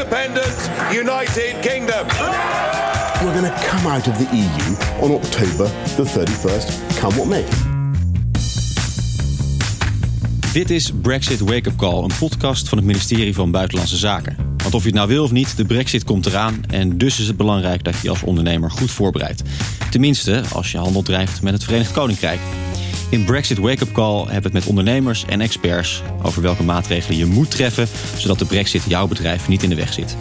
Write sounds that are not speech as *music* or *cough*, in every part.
independent United Kingdom. We're going to come out of the EU on October the 31st, come what may. Dit is Brexit Wake Up Call, een podcast van het ministerie van Buitenlandse Zaken. Want of je het nou wil of niet, de Brexit komt eraan en dus is het belangrijk dat je je als ondernemer goed voorbereidt. Tenminste, als je handel drijft met het Verenigd Koninkrijk. In Brexit Wake Up Call hebben we het met ondernemers en experts over welke maatregelen je moet treffen, zodat de Brexit jouw bedrijf niet in de weg zit.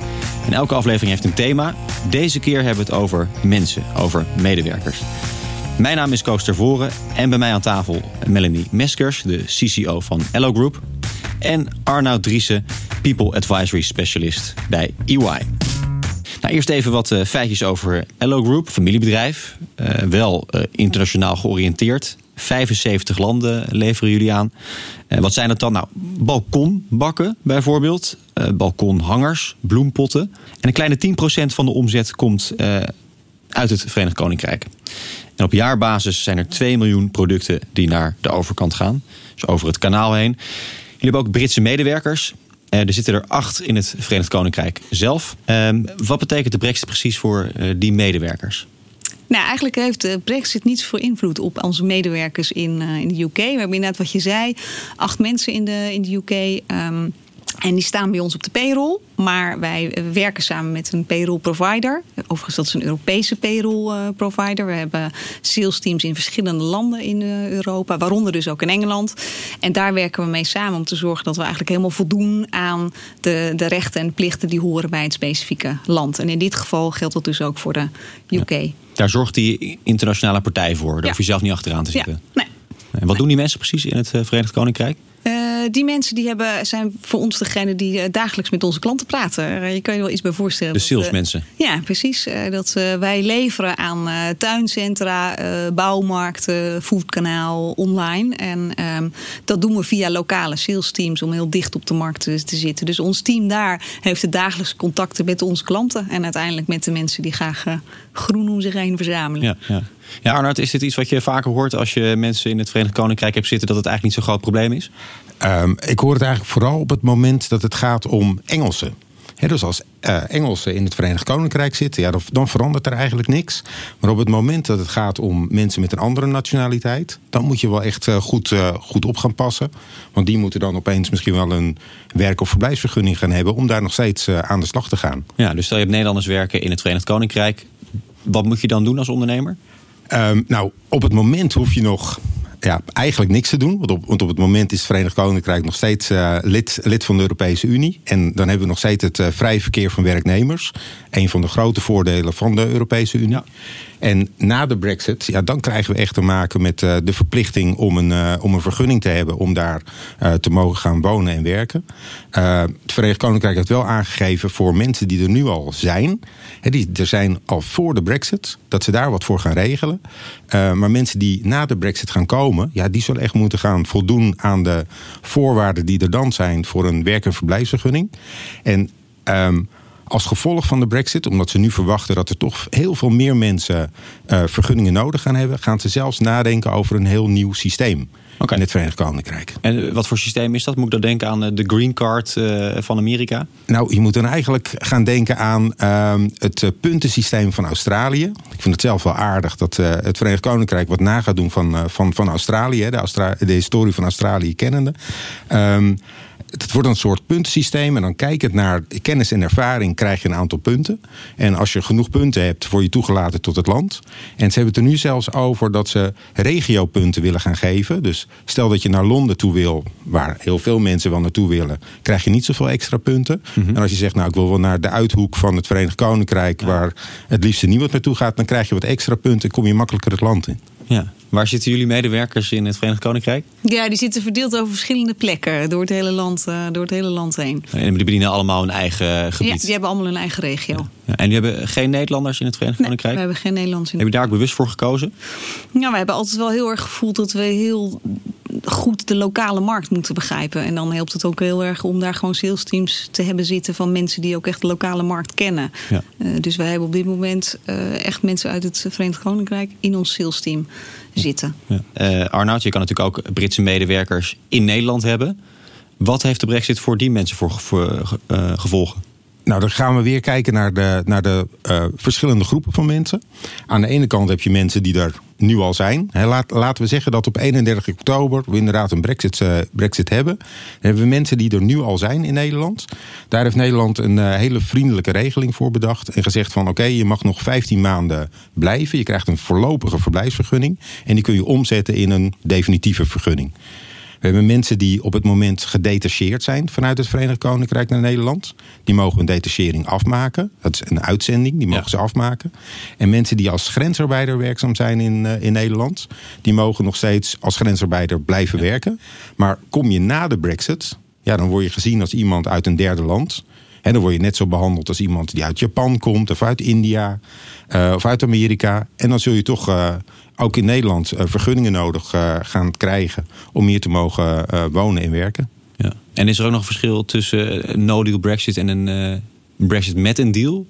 En elke aflevering heeft een thema. Deze keer hebben we het over mensen, over medewerkers. Mijn naam is Koos Tervoren en bij mij aan tafel Melanie Meskers, de CCO van Ello Group. En Arnoud Driessen, People Advisory Specialist bij EY. Nou, eerst even wat uh, feitjes over Ello Group, familiebedrijf. Uh, wel uh, internationaal georiënteerd. 75 landen leveren jullie aan. wat zijn dat dan? Nou, balkonbakken bijvoorbeeld. balkonhangers, bloempotten. En een kleine 10% van de omzet komt uit het Verenigd Koninkrijk. En op jaarbasis zijn er 2 miljoen producten die naar de overkant gaan. Dus over het kanaal heen. Jullie hebben ook Britse medewerkers. er zitten er acht in het Verenigd Koninkrijk zelf. wat betekent de brexit precies voor die medewerkers? Nou, eigenlijk heeft de Brexit niets voor invloed op onze medewerkers in, in de UK. We hebben inderdaad wat je zei, acht mensen in de, in de UK. Um, en die staan bij ons op de payroll. Maar wij werken samen met een payroll provider. Overigens, dat is een Europese payroll provider. We hebben sales teams in verschillende landen in Europa. Waaronder dus ook in Engeland. En daar werken we mee samen om te zorgen dat we eigenlijk helemaal voldoen aan de, de rechten en plichten die horen bij het specifieke land. En in dit geval geldt dat dus ook voor de UK. Daar zorgt die internationale partij voor. Daar ja. hoef je zelf niet achteraan te zitten. Ja. Nee. En wat doen die mensen precies in het Verenigd Koninkrijk? Uh, die mensen die hebben, zijn voor ons degene die dagelijks met onze klanten praten. Je kan je wel iets bij voorstellen. De salesmensen. Ja, precies. Dat wij leveren aan tuincentra, bouwmarkten, foodkanaal, online. En ehm, dat doen we via lokale sales teams om heel dicht op de markt te, te, zitten. Dus ons team daar heeft de dagelijkse contacten met onze klanten. En uiteindelijk met de mensen die graag groen om zich heen verzamelen. Ja, ja. Ja, Arnoud, is dit iets wat je vaker hoort als je mensen in het Verenigd Koninkrijk hebt zitten, dat het eigenlijk niet zo'n groot probleem is? Um, ik hoor het eigenlijk vooral op het moment dat het gaat om Engelsen. He, dus als uh, Engelsen in het Verenigd Koninkrijk zitten, ja, dan, dan, verandert er eigenlijk niks. Maar op het moment dat het gaat om mensen met een andere nationaliteit, dan moet je wel echt uh, goed, uh, goed op gaan passen. Want die moeten dan opeens misschien wel een werk- of verblijfsvergunning gaan hebben om daar nog steeds aan de slag te gaan. Ja, dus stel je hebt Nederlanders werken in het Verenigd Koninkrijk. Wat moet je dan doen als ondernemer? Um, nou, op het moment hoef je nog ja, eigenlijk niks te doen. Want op, op het moment is het Verenigd Koninkrijk nog steeds uh, lid, lid van de Europese Unie. En dan hebben we nog steeds het uh, vrije verkeer van werknemers. Een van de grote voordelen van de Europese Unie. Ja. En na de brexit, ja, dan krijgen we echt te maken met uh, de verplichting om een, uh, om een vergunning te hebben om daar uh, te mogen gaan wonen en werken. het Verenigd Koninkrijk heeft wel aangegeven voor mensen die er nu al zijn, die er zijn al voor de brexit, dat ze daar wat voor gaan regelen. maar mensen die na de brexit gaan komen, ja, die zullen echt moeten gaan voldoen aan de voorwaarden die er dan zijn voor een werk- en verblijfsvergunning. En um, als gevolg van de brexit, omdat ze nu verwachten dat er toch heel veel meer mensen uh, vergunningen nodig gaan hebben, gaan ze zelfs nadenken over een heel nieuw systeem. Okay. In het Verenigd Koninkrijk. En wat voor systeem is dat? Moet ik dan denken aan de Green Card uh, van Amerika? Nou, je moet dan eigenlijk gaan denken aan uh, het puntensysteem van Australië. Ik vind het zelf wel aardig dat uh, het Verenigd Koninkrijk wat na gaat doen van, van, van Australië. De, Austra de historie van Australië kennende. Um, het wordt een soort puntensysteem. En dan kijkend naar kennis en ervaring krijg je een aantal punten. En als je genoeg punten hebt, word je toegelaten tot het land. En ze hebben het er nu zelfs over dat ze regiopunten willen gaan geven. Dus stel dat je naar Londen toe wil, waar heel veel mensen wel naartoe willen, krijg je niet zoveel extra punten. Mm -hmm. En als je zegt, nou ik wil wel naar de uithoek van het Verenigd Koninkrijk, ja. waar het liefste niemand naartoe gaat, dan krijg je wat extra punten en kom je makkelijker het land in. Ja. Waar zitten jullie medewerkers in het Verenigd Koninkrijk? Ja, die zitten verdeeld over verschillende plekken door het hele land, uh, door het hele land heen. En die bedienen allemaal een eigen gebied? Ja, die hebben allemaal een eigen regio. Ja. Ja. En die hebben geen Nederlanders in het Verenigd nee, Koninkrijk? we hebben geen Nederlanders in Heb je daar ook bewust voor gekozen? Ja, we hebben altijd wel heel erg gevoeld dat we heel goed de lokale markt moeten begrijpen. En dan helpt het ook heel erg om daar gewoon sales teams te hebben zitten van mensen die ook echt de lokale markt kennen. Ja. Uh, dus wij hebben op dit moment uh, echt mensen uit het Verenigd Koninkrijk in ons sales team zitten. Ja. Uh, Arnoud, je kan natuurlijk ook Britse medewerkers in Nederland hebben. Wat heeft de brexit voor die mensen voor, voor gevolgen? Nou, dan gaan we weer kijken naar de, naar de uh, verschillende groepen van mensen. Aan de ene kant heb je mensen die er nu al zijn. Laat, laten we zeggen dat op 31 oktober we inderdaad een brexit, uh, brexit hebben. Dan hebben we mensen die er nu al zijn in Nederland. Daar heeft Nederland een uh, hele vriendelijke regeling voor bedacht. En gezegd van oké, je mag nog 15 maanden blijven. Je krijgt een voorlopige verblijfsvergunning. En die kun je omzetten in een definitieve vergunning. We hebben mensen die op het moment gedetacheerd zijn vanuit het Verenigd Koninkrijk naar Nederland. Die mogen een detachering afmaken. Dat is een uitzending, die mogen ja. ze afmaken. En mensen die als grensarbeider werkzaam zijn in, uh, in Nederland, die mogen nog steeds als grensarbeider blijven ja. werken. Maar kom je na de Brexit, ja, dan word je gezien als iemand uit een derde land. En dan word je net zo behandeld als iemand die uit Japan komt, of uit India, uh, of uit Amerika. En dan zul je toch uh, ook in Nederland uh, vergunningen nodig gaan krijgen om hier te mogen wonen en werken. Ja. En is er ook nog een verschil tussen een no-deal Brexit en een Brexit met een deal?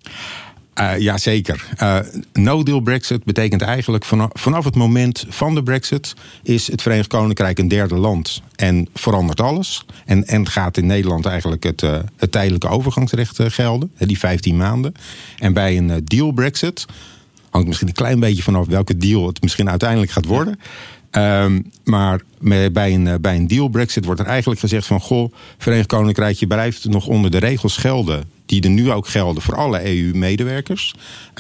Uh, ja, zeker. Uh, no-deal Brexit betekent eigenlijk vanaf, vanaf het moment van de Brexit is het Verenigd Koninkrijk een derde land en verandert alles. En, en gaat in Nederland eigenlijk het, uh, het tijdelijke overgangsrecht gelden, die 15 maanden. En bij een deal Brexit hangt misschien een klein beetje vanaf welke deal het misschien uiteindelijk gaat worden. Um, maar bij een, bij een deal Brexit wordt er eigenlijk gezegd van... goh, Verenigd Koninkrijk, je blijft nog onder de regels gelden... die er nu ook gelden voor alle EU-medewerkers.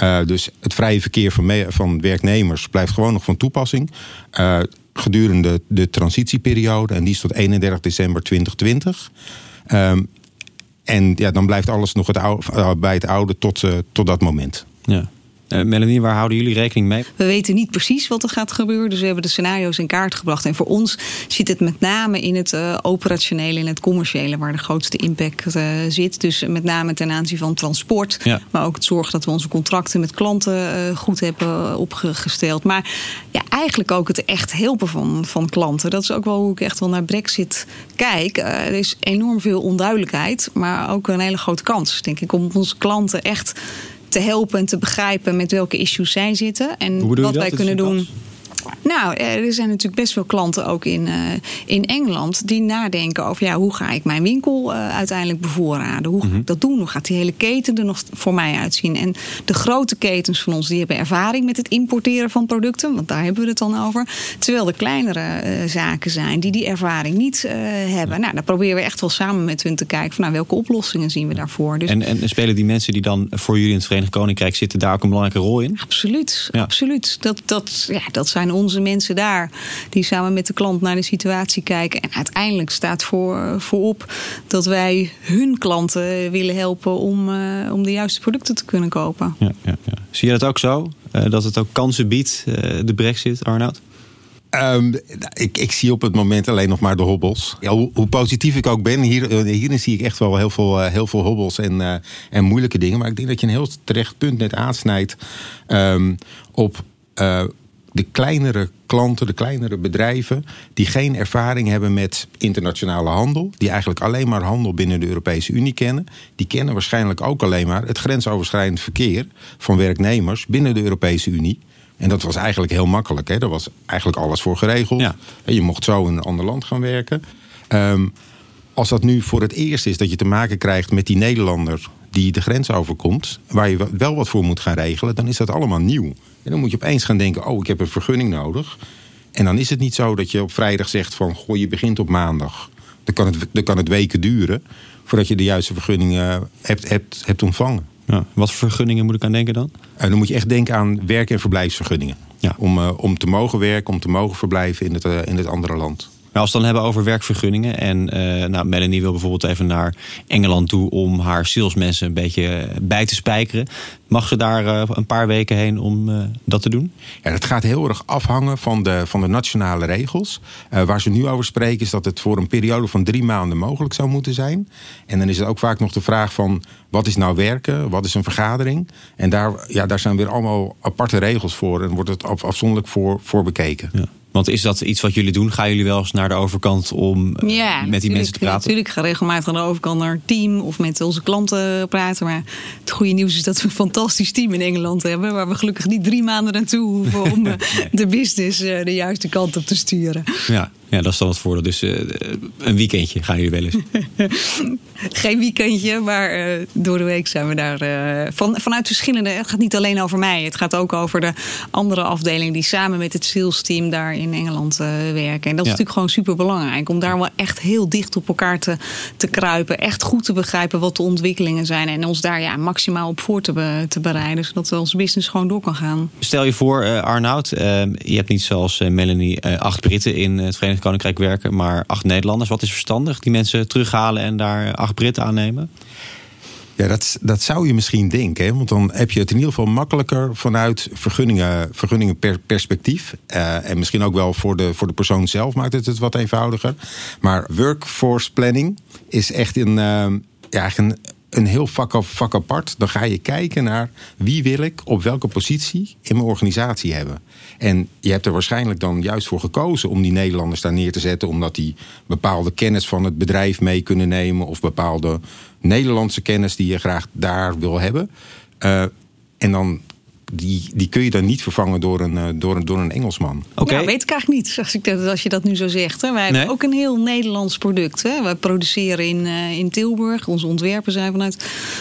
Uh, dus het vrije verkeer van, van werknemers blijft gewoon nog van toepassing... Uh, gedurende de transitieperiode. En die is tot 31 december 2020. Um, en ja, dan blijft alles nog het oude, bij het oude tot, tot dat moment. Ja. Uh, Melanie, waar houden jullie rekening mee? We weten niet precies wat er gaat gebeuren. Dus we hebben de scenario's in kaart gebracht. En voor ons zit het met name in het uh, operationele en het commerciële... waar de grootste impact uh, zit. Dus met name ten aanzien van transport. Ja. Maar ook het zorgen dat we onze contracten met klanten goed hebben opgesteld. Maar ja, eigenlijk ook het echt helpen van, van klanten. Dat is ook wel hoe ik echt wel naar Brexit kijk. er is enorm veel onduidelijkheid. Maar ook een hele grote kans, denk ik, om onze klanten echt te helpen en te begrijpen met welke issues zij zitten. En wat wij kunnen doen. Nou, er zijn natuurlijk best veel klanten ook in, uh, in Engeland die nadenken over ja, hoe ga ik mijn winkel uh, uiteindelijk bevoorraden? Hoe ga ik dat doen? Hoe gaat die hele keten er nog voor mij uitzien? En de grote ketens van ons die hebben ervaring met het importeren van producten, want daar hebben we het dan over. Terwijl de kleinere uh, zaken zijn die die ervaring niet hebben. Nou, dan proberen we echt wel samen met hun te kijken van nou, welke oplossingen zien we daarvoor. Dus, en, en spelen die mensen die dan voor jullie in het Verenigd Koninkrijk zitten daar ook een belangrijke rol in? Absoluut, ja. absoluut. Dat, dat, ja, dat zijn onze mensen daar die samen met de klant naar de situatie kijken. En uiteindelijk staat voor, voorop dat wij hun klanten willen helpen om, uh, om de juiste producten te kunnen kopen. Ja, ja, ja. Zie je dat ook zo? Uh, dat het ook kansen biedt, uh, de brexit, Arnoud? Um, ik, ik, zie op het moment alleen nog maar de hobbels. Ja, hoe, hoe, positief ik ook ben, hier, hierin zie ik echt wel heel veel, heel veel hobbels en, uh, en moeilijke dingen. Maar ik denk dat je een heel terecht punt net aansnijdt um, op uh, de kleinere klanten, de kleinere bedrijven, die geen ervaring hebben met internationale handel, die eigenlijk alleen maar handel binnen de Europese Unie kennen, die kennen waarschijnlijk ook alleen maar het grensoverschrijdend verkeer van werknemers binnen de Europese Unie. En dat was eigenlijk heel makkelijk. Hè? Daar was eigenlijk alles voor geregeld. Ja. Je mocht zo in een ander land gaan werken. Um, als dat nu voor het eerst is dat je te maken krijgt met die Nederlander die de grens overkomt, waar je wel wat voor moet gaan regelen, dan is dat allemaal nieuw. En dan moet je opeens gaan denken: oh, ik heb een vergunning nodig. En dan is het niet zo dat je op vrijdag zegt van goh, je begint op maandag. Dan kan het, dan kan het weken duren voordat je de juiste vergunning hebt, hebt, hebt ontvangen. Ja, wat voor vergunningen moet ik aan denken dan? Uh, dan moet je echt denken aan werk- en verblijfsvergunningen. Ja. Om, uh, om te mogen werken, om te mogen verblijven in het, in het andere land. Nou, als we het dan hebben over werkvergunningen. En uh, nou, Melanie wil bijvoorbeeld even naar Engeland toe om haar salesmensen een beetje bij te spijkeren. Mag ze daar uh, een paar weken heen om uh, dat te doen? Ja, dat gaat heel erg afhangen van de, van de nationale regels. waar ze nu over spreken is dat het voor een periode van drie maanden mogelijk zou moeten zijn. En dan is het ook vaak nog de vraag van wat is nou werken? Wat is een vergadering? En daar, ja, daar zijn weer allemaal aparte regels voor en wordt het af, afzonderlijk voor, voor bekeken. Ja. Want is dat iets wat jullie doen? Gaan jullie wel eens naar de overkant om ja, met die mensen te praten? Natuurlijk, ik ga regelmatig aan de overkant naar het team of met onze klanten praten. Maar het goede nieuws is dat we een fantastisch team in Engeland hebben. Waar we gelukkig niet drie maanden naartoe hoeven om *laughs* nee. de business de juiste kant op te sturen. Ja, Ja, dat is dan het voordeel. Dus uh, een weekendje gaan jullie wel eens. *laughs* Geen weekendje, maar uh, door de week zijn we daar uh, van, vanuit verschillende. Het gaat niet alleen over mij. Het gaat ook over de andere afdeling die samen met het sales team daar in Engeland werken. En dat is ja. natuurlijk gewoon super belangrijk. Om daar wel echt heel dicht op elkaar te, te kruipen. Echt goed te begrijpen wat de ontwikkelingen zijn. En ons daar ja, maximaal op voor te, be, te bereiden. Zodat onze business gewoon door kan gaan. Stel je voor, Arnoud, je hebt niet zoals Melanie acht Britten in het Verenigd Koninkrijk werken, maar acht Nederlanders. Wat is verstandig? Die mensen terughalen en daar acht Britten aannemen? Ja, dat, dat zou je misschien denken. Hè? Want dan heb je het in ieder geval makkelijker vanuit vergunningen, vergunningen per perspectief. Uh, en misschien ook wel voor de, voor de persoon zelf maakt het het wat eenvoudiger. Maar workforce planning is echt een, uh, ja, een, een heel vak, vak apart. Dan ga je kijken naar wie wil ik op welke positie in mijn organisatie hebben. En je hebt er waarschijnlijk dan juist voor gekozen om die Nederlanders daar neer te zetten, omdat die bepaalde kennis van het bedrijf mee kunnen nemen of bepaalde Nederlandse kennis die je graag daar wil hebben. Uh, en dan die, die kun je dan niet vervangen door een, uh, door een, door een Engelsman. Oké, okay. ja, weet ik eigenlijk niet als, ik dat, als je dat nu zo zegt. Hè. Wij nee? hebben ook een heel Nederlands product. Hè. Wij produceren in, uh, in Tilburg. Onze ontwerpen zijn vanuit,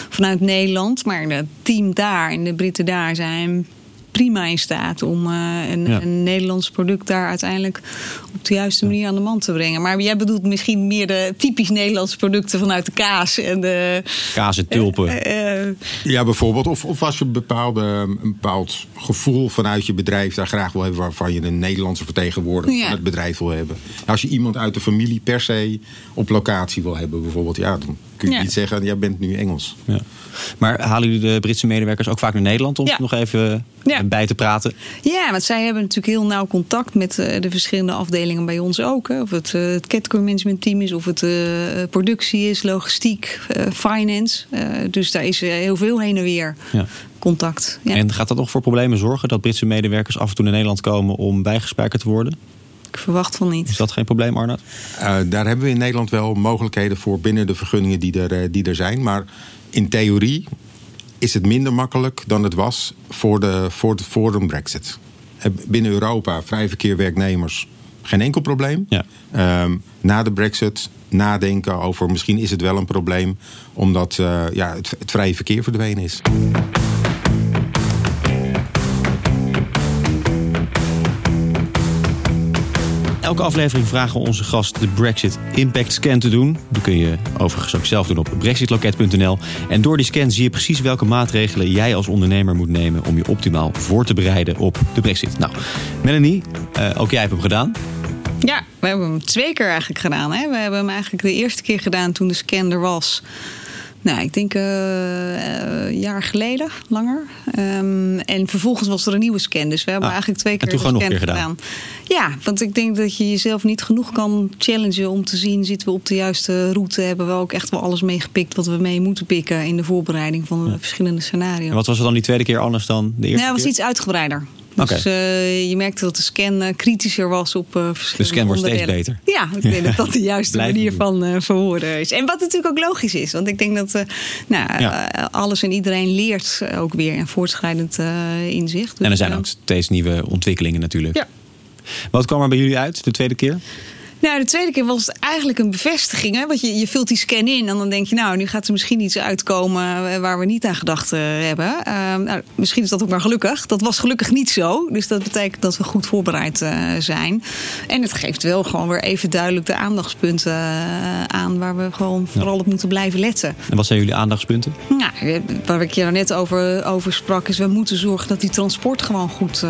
vanuit Nederland. Maar het team daar en de Britten daar zijn prima in staat om uh, een, ja. een, Nederlands product daar uiteindelijk op de juiste manier aan de man te brengen. Maar jij bedoelt misschien meer de typisch Nederlandse producten vanuit de kaas en de. Kaas en tulpen. Uh, uh, ja, bijvoorbeeld. Of, of als je een, bepaalde, een bepaald gevoel vanuit je bedrijf daar graag wil hebben, waarvan je een Nederlandse vertegenwoordiger ja. van het bedrijf wil hebben. Als je iemand uit de familie per se op locatie wil hebben, bijvoorbeeld, ja, dan kun je ja. niet zeggen, jij bent nu Engels. Ja. Maar halen jullie de Britse medewerkers ook vaak naar Nederland om ja. nog even ja. bij te praten? Ja, want zij hebben natuurlijk heel nauw contact met uh, de verschillende afdelingen bij ons ook. Hè. Of het, uh, het category management team is, of het uh, productie is, logistiek, finance. dus daar is heel veel heen en weer. Ja. Contact. Ja. En gaat dat nog voor problemen zorgen dat Britse medewerkers af en toe naar Nederland komen om bijgespijkerd te worden? Ik verwacht van niet. Is dat geen probleem, Arnoud? daar hebben we in Nederland wel mogelijkheden voor binnen de vergunningen die er, die er zijn. Maar in theorie is het minder makkelijk dan het was voor, de, voor, de, voor een brexit. Binnen Europa, vrij verkeer werknemers, geen enkel probleem. Ja. Um, na de brexit nadenken over misschien is het wel een probleem... omdat uh, ja, het, het vrije verkeer verdwenen is. Elke aflevering vragen we onze gast de Brexit Impact Scan te doen. Die kun je overigens ook zelf doen op brexitloket.nl. En door die scan zie je precies welke maatregelen jij als ondernemer moet nemen om je optimaal voor te bereiden op de Brexit. Nou, Melanie, uh, ook jij hebt hem gedaan. Ja, we hebben hem twee keer eigenlijk gedaan. Hè? We hebben hem eigenlijk de eerste keer gedaan toen de scan er was. Nou, ik denk uh, een jaar geleden, langer. Um, en vervolgens was er een nieuwe scan. Dus we hebben ah, eigenlijk twee keer een keer gedaan. Ja, want ik denk dat je jezelf niet genoeg kan challengen om te zien... zitten we op de juiste route? Hebben we ook echt wel alles meegepikt wat we mee moeten pikken... in de voorbereiding van de ja. verschillende scenario's. En wat was er dan die tweede keer anders dan de eerste Nou, het was iets uitgebreider. Dus uh, je merkte dat de scan uh, kritischer was op uh, verschillende De scan wordt steeds beter. Ja, ik denk dat dat de *laughs* juiste manier van verwoorden is. En wat natuurlijk ook logisch is. Want ik denk dat nou, ja. alles en iedereen leert ook weer een voortschrijdend inzicht. Dus, en er zijn ook steeds nieuwe ontwikkelingen natuurlijk. Ja. Wat kwam er bij jullie uit de tweede keer? Nou, de tweede keer was het eigenlijk een bevestiging. Hè? Want je, je vult die scan in en dan denk je, nou, nu gaat er misschien iets uitkomen waar we niet aan gedacht uh, hebben. Uh, nou, misschien is dat ook maar gelukkig. Dat was gelukkig niet zo. Dus dat betekent dat we goed voorbereid uh, zijn. En het geeft wel gewoon weer even duidelijk de aandachtspunten uh, aan waar we gewoon vooral op moeten blijven letten. En wat zijn jullie aandachtspunten? Nou, waar ik je nou net over, over sprak, is we moeten zorgen dat die transport gewoon goed,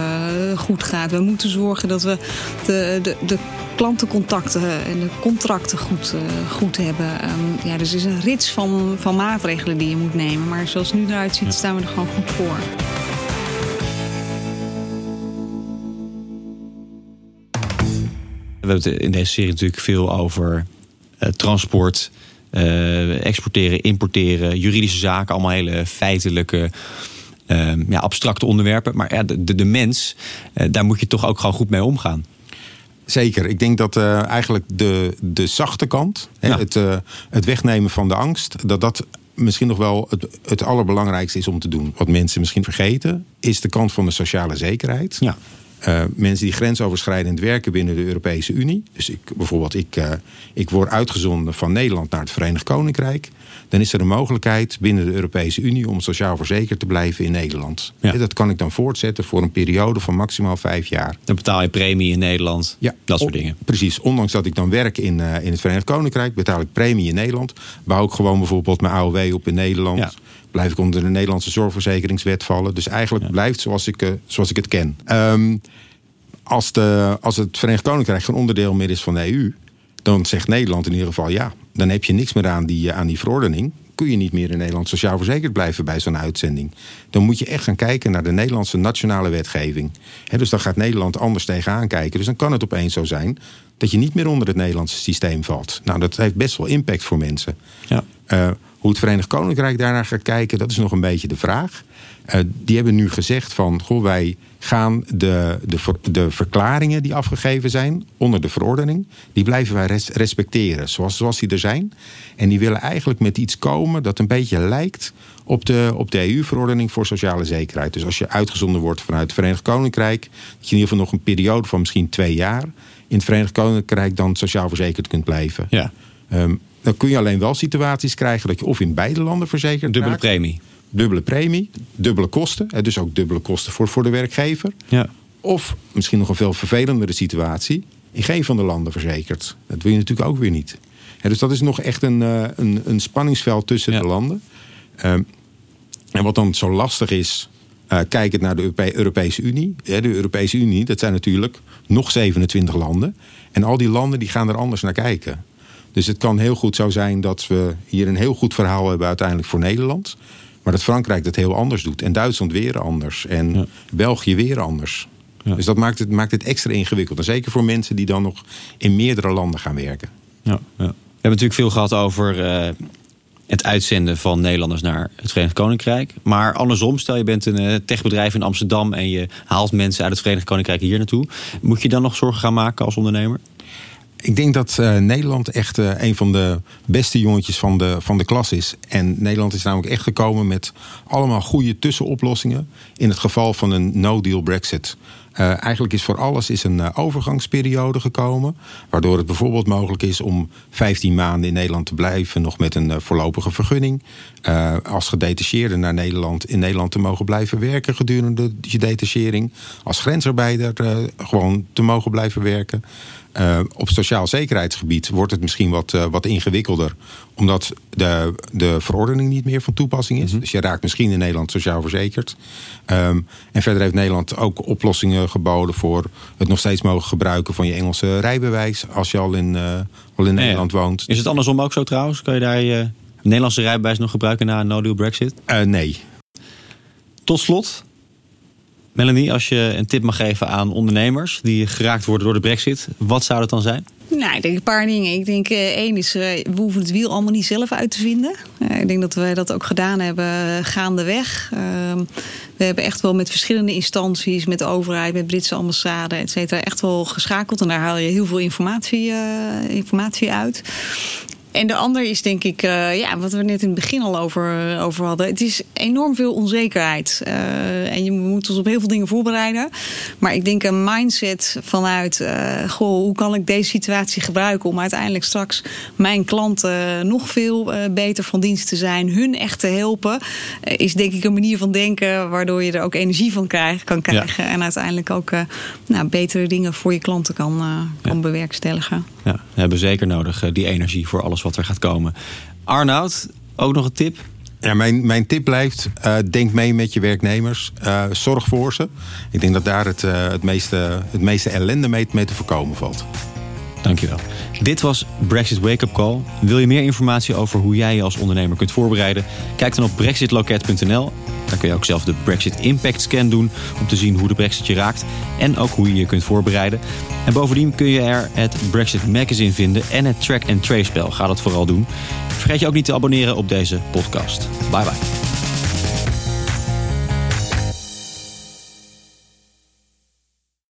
goed gaat. We moeten zorgen dat we de, de, de klantencontacten en de contracten goed, uh, goed hebben. Um, ja, dus er is een rits van, van maatregelen die je moet nemen. Maar zoals het nu eruit ziet, staan we er gewoon goed voor. We hebben het in deze serie natuurlijk veel over uh, transport, uh, exporteren, importeren, juridische zaken, allemaal hele feitelijke. Uh, ja, abstracte onderwerpen. Maar ja, de, de, de mens, daar moet je toch ook gewoon goed mee omgaan. Zeker. Ik denk dat uh, eigenlijk de, de zachte kant, ja. het, uh, het wegnemen van de angst, dat dat misschien nog wel het, het allerbelangrijkste is om te doen. Wat mensen misschien vergeten, is de kant van de sociale zekerheid. Ja. Uh, mensen die grensoverschrijdend werken binnen de Europese Unie. Dus ik, bijvoorbeeld, ik, ik word uitgezonden van Nederland naar het Verenigd Koninkrijk. Dan is er een mogelijkheid binnen de Europese Unie om sociaal verzekerd te blijven in Nederland. Ja. Dat kan ik dan voortzetten voor een periode van maximaal vijf jaar. Dan betaal je premie in Nederland. Ja, dat soort dingen. Precies. Ondanks dat ik dan werk in, uh, in het Verenigd Koninkrijk, betaal ik premie in Nederland. Bouw ik gewoon bijvoorbeeld mijn AOW op in Nederland. Ja. Blijf ik onder de Nederlandse zorgverzekeringswet vallen. Dus eigenlijk blijft zoals ik, uh, zoals ik het ken. Um, als, de, als het Verenigd Koninkrijk geen onderdeel meer is van de EU, dan zegt Nederland in ieder geval ja. Dan heb je niks meer aan die, aan die verordening. Kun je niet meer in Nederland sociaal verzekerd blijven bij zo'n uitzending. Dan moet je echt gaan kijken naar de Nederlandse nationale wetgeving. He, dus dan gaat Nederland anders tegenaan kijken. Dus dan kan het opeens zo zijn dat je niet meer onder het Nederlandse systeem valt. Nou, dat heeft best wel impact voor mensen. Ja. Uh, hoe het Verenigd Koninkrijk daarnaar gaat kijken, dat is nog een beetje de vraag. Uh, die hebben nu gezegd van, goh, wij gaan de, de, de verklaringen die afgegeven zijn onder de verordening, die blijven wij res respecteren zoals, zoals die er zijn. En die willen eigenlijk met iets komen dat een beetje lijkt op de, op de EU-verordening voor sociale zekerheid. Dus als je uitgezonden wordt vanuit het Verenigd Koninkrijk, dat je in ieder geval nog een periode van misschien twee jaar in het Verenigd Koninkrijk dan sociaal verzekerd kunt blijven. Ja. Um, dan kun je alleen wel situaties krijgen dat je of in beide landen verzekerd Dubbele raakt. premie. Dubbele premie, dubbele kosten. Dus ook dubbele kosten voor, voor de werkgever. Ja. Of misschien nog een veel vervelendere situatie. In geen van de landen verzekerd. Dat wil je natuurlijk ook weer niet. Dus dat is nog echt een, een, een spanningsveld tussen Ja. de landen. Um, en wat dan zo lastig is, uh, kijkend naar de Europe Europese Unie. De Europese Unie, dat zijn natuurlijk nog 27 landen. En al die landen die gaan er anders naar kijken. Dus het kan heel goed zo zijn dat we hier een heel goed verhaal hebben uiteindelijk voor Nederland. Maar dat Frankrijk dat heel anders doet. En Duitsland weer anders. En Ja. België weer anders. Ja. Dus dat maakt het, maakt het extra ingewikkeld. En zeker voor mensen die dan nog in meerdere landen gaan werken. Ja, ja. We hebben natuurlijk veel gehad over eh, het uitzenden van Nederlanders naar het Verenigd Koninkrijk. Maar andersom, stel je bent een eh, techbedrijf in Amsterdam en je haalt mensen uit het Verenigd Koninkrijk hier naartoe. Moet je dan nog zorgen gaan maken als ondernemer? Ik denk dat uh, Nederland echt uh, een van de beste jongetjes van de, van de klas is. En Nederland is namelijk echt gekomen met allemaal goede tussenoplossingen. in het geval van een no-deal Brexit. Uh, eigenlijk is voor alles is een overgangsperiode gekomen. Waardoor het bijvoorbeeld mogelijk is om 15 maanden in Nederland te blijven. nog met een voorlopige vergunning. Als gedetacheerde naar Nederland in Nederland te mogen blijven werken gedurende je detachering. Als grensarbeider gewoon te mogen blijven werken. Uh, op sociaal zekerheidsgebied wordt het misschien wat, uh, wat ingewikkelder. Omdat de, de verordening niet meer van toepassing is. Mm -hmm. Dus je raakt misschien in Nederland sociaal verzekerd. Um, en verder heeft Nederland ook oplossingen geboden voor het nog steeds mogen gebruiken van je Engelse rijbewijs. Als je al in, uh, al in Nederland woont. Is het andersom ook zo trouwens? Kan je daar je Nederlandse rijbewijs nog gebruiken na een no-deal Brexit? Nee. Tot slot, Melanie, als je een tip mag geven aan ondernemers die geraakt worden door de Brexit, wat zou dat dan zijn? Nou, ik denk een paar dingen. Ik denk uh, één is, uh, we hoeven het wiel allemaal niet zelf uit te vinden. Uh, ik denk dat wij dat ook gedaan hebben gaandeweg. Ehm, we hebben echt wel met verschillende instanties, met de overheid, met Britse ambassade, et cetera, echt wel geschakeld. En daar haal je heel veel informatie, eh, informatie uit. En de ander is denk ik, uh, ja, wat we net in het begin al over, over hadden. Het is enorm veel onzekerheid. Uh, en je moet ons op heel veel dingen voorbereiden. Maar ik denk een mindset vanuit, uh, goh, hoe kan ik deze situatie gebruiken om uiteindelijk straks mijn klanten nog veel beter van dienst te zijn, hun echt te helpen, is denk ik een manier van denken waardoor je er ook energie van krijg, kan krijgen. Ja. En uiteindelijk ook nou, betere dingen voor je klanten kan, kan ja. bewerkstelligen. Ja, we hebben zeker nodig, die energie voor wat er gaat komen. Arnoud, ook nog een tip? Ja, mijn, mijn tip blijft, uh, denk mee met je werknemers. Uh, zorg voor ze. Ik denk dat daar het, uh, het, meeste, het meeste ellende mee, mee te voorkomen valt. Dankjewel. Dit was Brexit Wake Up Call. Wil je meer informatie over hoe jij je als ondernemer kunt voorbereiden? Kijk dan op brexitloket.nl. Daar kun je ook zelf de Brexit Impact Scan doen om te zien hoe de Brexit je raakt en ook hoe je je kunt voorbereiden. En bovendien kun je er het Brexit Magazine vinden en het Track and Trace spel. Ga dat vooral doen. Vergeet je ook niet te abonneren op deze podcast. Bye bye.